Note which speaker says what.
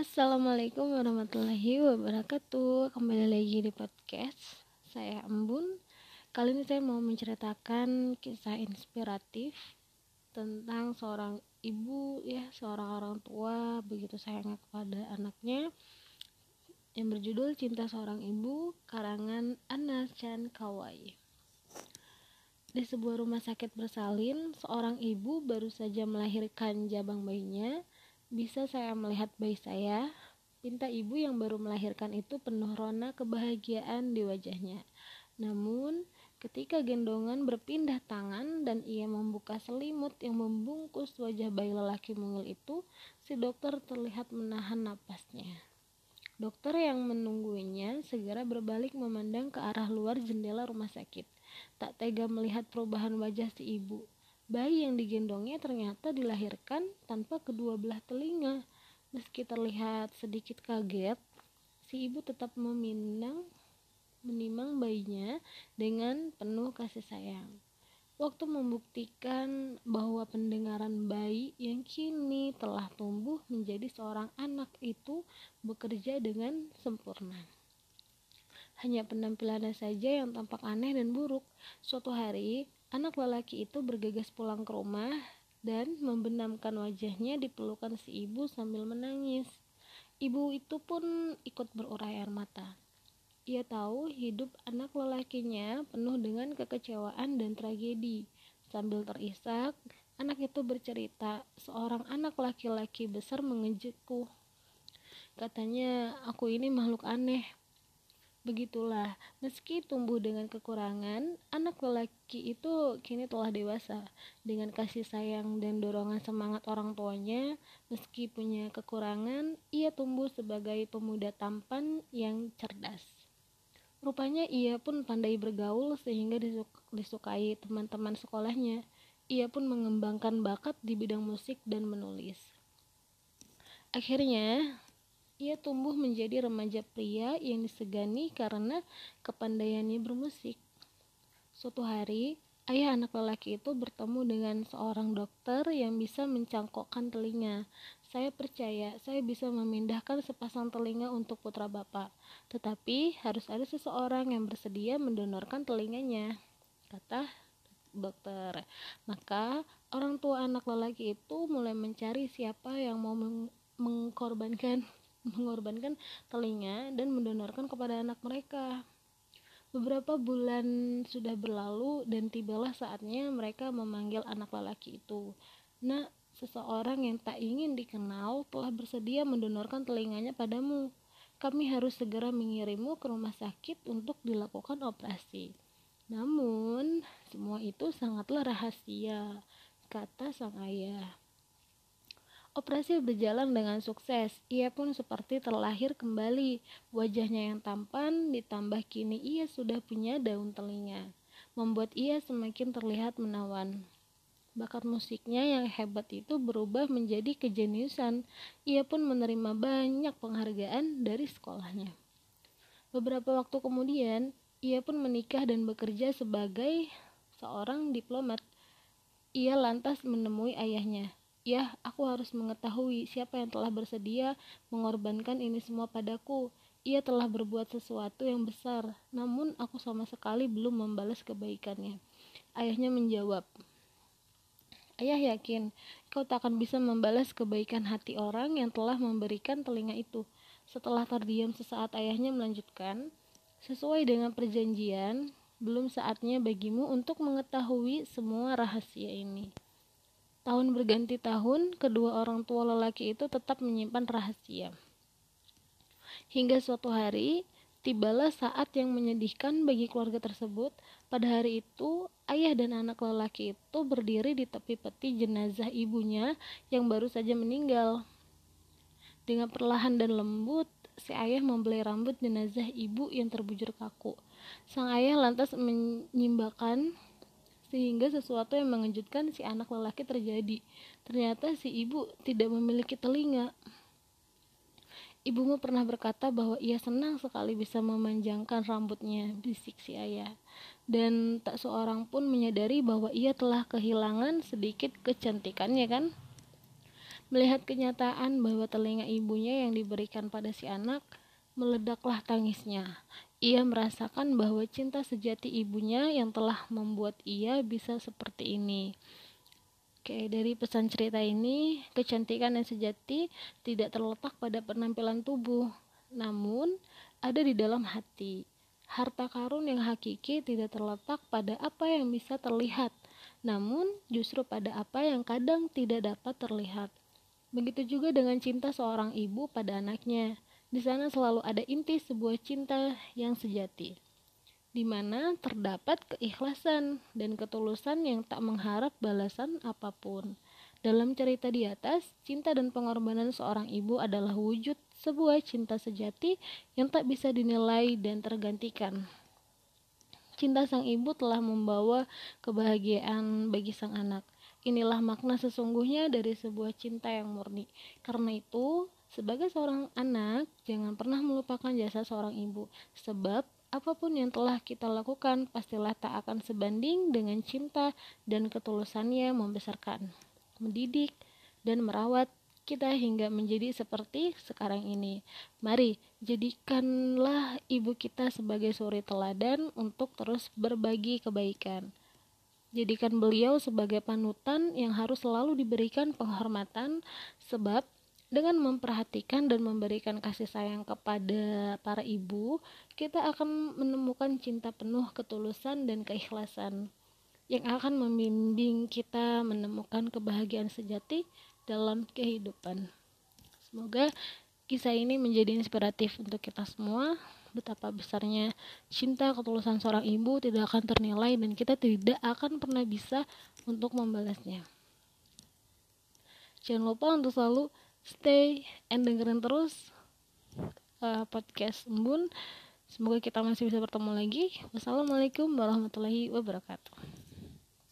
Speaker 1: Assalamualaikum warahmatullahi wabarakatuh. Kembali lagi di podcast Saya Embun. Kali ini saya mau menceritakan kisah inspiratif Tentang seorang ibu ya Seorang orang tua begitu sayangnya kepada anaknya Yang berjudul Cinta Seorang Ibu Karangan Anna Chan Kawai. Di sebuah rumah sakit bersalin, seorang ibu baru saja melahirkan jabang bayinya bisa saya melihat bayi saya, pinta ibu yang baru melahirkan itu penuh rona kebahagiaan di wajahnya. Namun, ketika gendongan berpindah tangan dan ia membuka selimut yang membungkus wajah bayi lelaki mungil itu, si dokter terlihat menahan napasnya. Dokter yang menunggunya segera berbalik memandang ke arah luar jendela rumah sakit. Tak tega melihat perubahan wajah si ibu Bayi yang digendongnya ternyata dilahirkan tanpa kedua belah telinga. Meski terlihat sedikit kaget, si ibu tetap meminang menimang bayinya dengan penuh kasih sayang. Waktu membuktikan bahwa pendengaran bayi yang kini telah tumbuh menjadi seorang anak itu bekerja dengan sempurna. Hanya penampilannya saja yang tampak aneh dan buruk. Suatu hari, Anak lelaki itu bergegas pulang ke rumah dan membenamkan wajahnya di pelukan si ibu sambil menangis. Ibu itu pun ikut berurai air mata. Ia tahu hidup anak lelakinya penuh dengan kekecewaan dan tragedi. Sambil terisak, anak itu bercerita, seorang anak laki-laki besar mengejekku. Katanya, aku ini makhluk aneh, Begitulah, meski tumbuh dengan kekurangan, anak lelaki itu kini telah dewasa. Dengan kasih sayang dan dorongan semangat orang tuanya, meski punya kekurangan, ia tumbuh sebagai pemuda tampan yang cerdas. Rupanya ia pun pandai bergaul sehingga disukai teman-teman sekolahnya. Ia pun mengembangkan bakat di bidang musik dan menulis. Akhirnya, ia tumbuh menjadi remaja pria yang disegani karena kepandaiannya bermusik. Suatu hari, ayah anak lelaki itu bertemu dengan seorang dokter yang bisa mencangkokkan telinga. Saya percaya saya bisa memindahkan sepasang telinga untuk putra bapak, tetapi harus ada seseorang yang bersedia mendonorkan telinganya, kata dokter. Maka orang tua anak lelaki itu mulai mencari siapa yang mau mengkorbankan mengorbankan telinga dan mendonorkan kepada anak mereka. Beberapa bulan sudah berlalu dan tibalah saatnya mereka memanggil anak lelaki itu. Nah, seseorang yang tak ingin dikenal telah bersedia mendonorkan telinganya padamu. Kami harus segera mengirimmu ke rumah sakit untuk dilakukan operasi. Namun, semua itu sangatlah rahasia, kata sang ayah. Operasi berjalan dengan sukses. Ia pun seperti terlahir kembali. Wajahnya yang tampan ditambah kini ia sudah punya daun telinga, membuat ia semakin terlihat menawan. Bakat musiknya yang hebat itu berubah menjadi kejeniusan. Ia pun menerima banyak penghargaan dari sekolahnya. Beberapa waktu kemudian, ia pun menikah dan bekerja sebagai seorang diplomat. Ia lantas menemui ayahnya Ya, aku harus mengetahui siapa yang telah bersedia mengorbankan ini semua padaku. Ia telah berbuat sesuatu yang besar, namun aku sama sekali belum membalas kebaikannya. Ayahnya menjawab, Ayah yakin kau tak akan bisa membalas kebaikan hati orang yang telah memberikan telinga itu. Setelah terdiam sesaat ayahnya melanjutkan, sesuai dengan perjanjian, belum saatnya bagimu untuk mengetahui semua rahasia ini. Tahun berganti tahun, kedua orang tua lelaki itu tetap menyimpan rahasia. Hingga suatu hari, tibalah saat yang menyedihkan bagi keluarga tersebut. Pada hari itu, ayah dan anak lelaki itu berdiri di tepi peti jenazah ibunya yang baru saja meninggal. Dengan perlahan dan lembut, si ayah membelai rambut jenazah ibu yang terbujur kaku. Sang ayah lantas menyimbakan sehingga sesuatu yang mengejutkan si anak lelaki terjadi. Ternyata si ibu tidak memiliki telinga. Ibumu pernah berkata bahwa ia senang sekali bisa memanjangkan rambutnya, bisik si ayah. Dan tak seorang pun menyadari bahwa ia telah kehilangan sedikit kecantikannya kan? Melihat kenyataan bahwa telinga ibunya yang diberikan pada si anak, meledaklah tangisnya. Ia merasakan bahwa cinta sejati ibunya yang telah membuat ia bisa seperti ini. Oke, dari pesan cerita ini, kecantikan yang sejati tidak terletak pada penampilan tubuh, namun ada di dalam hati. Harta karun yang hakiki tidak terletak pada apa yang bisa terlihat, namun justru pada apa yang kadang tidak dapat terlihat. Begitu juga dengan cinta seorang ibu pada anaknya. Di sana selalu ada inti sebuah cinta yang sejati, di mana terdapat keikhlasan dan ketulusan yang tak mengharap balasan apa pun. Dalam cerita di atas, cinta dan pengorbanan seorang ibu adalah wujud sebuah cinta sejati yang tak bisa dinilai dan tergantikan. Cinta sang ibu telah membawa kebahagiaan bagi sang anak. Inilah makna sesungguhnya dari sebuah cinta yang murni. Karena itu, sebagai seorang anak, jangan pernah melupakan jasa seorang ibu, sebab apa pun yang telah kita lakukan pastilah tak akan sebanding dengan cinta dan ketulusannya membesarkan, mendidik, dan merawat kita hingga menjadi seperti sekarang ini. Mari, jadikanlah ibu kita sebagai suri teladan untuk terus berbagi kebaikan. Jadikan beliau sebagai panutan yang harus selalu diberikan penghormatan, sebab dengan memperhatikan dan memberikan kasih sayang kepada para ibu, kita akan menemukan cinta penuh ketulusan dan keikhlasan yang akan membimbing kita menemukan kebahagiaan sejati dalam kehidupan. Semoga kisah ini menjadi inspiratif untuk kita semua. Betapa besarnya cinta ketulusan seorang ibu tidak akan ternilai dan kita tidak akan pernah bisa untuk membalasnya. Jangan lupa untuk selalu stay and dengerin terus uh, podcast Embun. Semoga kita masih bisa bertemu lagi. Wassalamualaikum warahmatullahi wabarakatuh.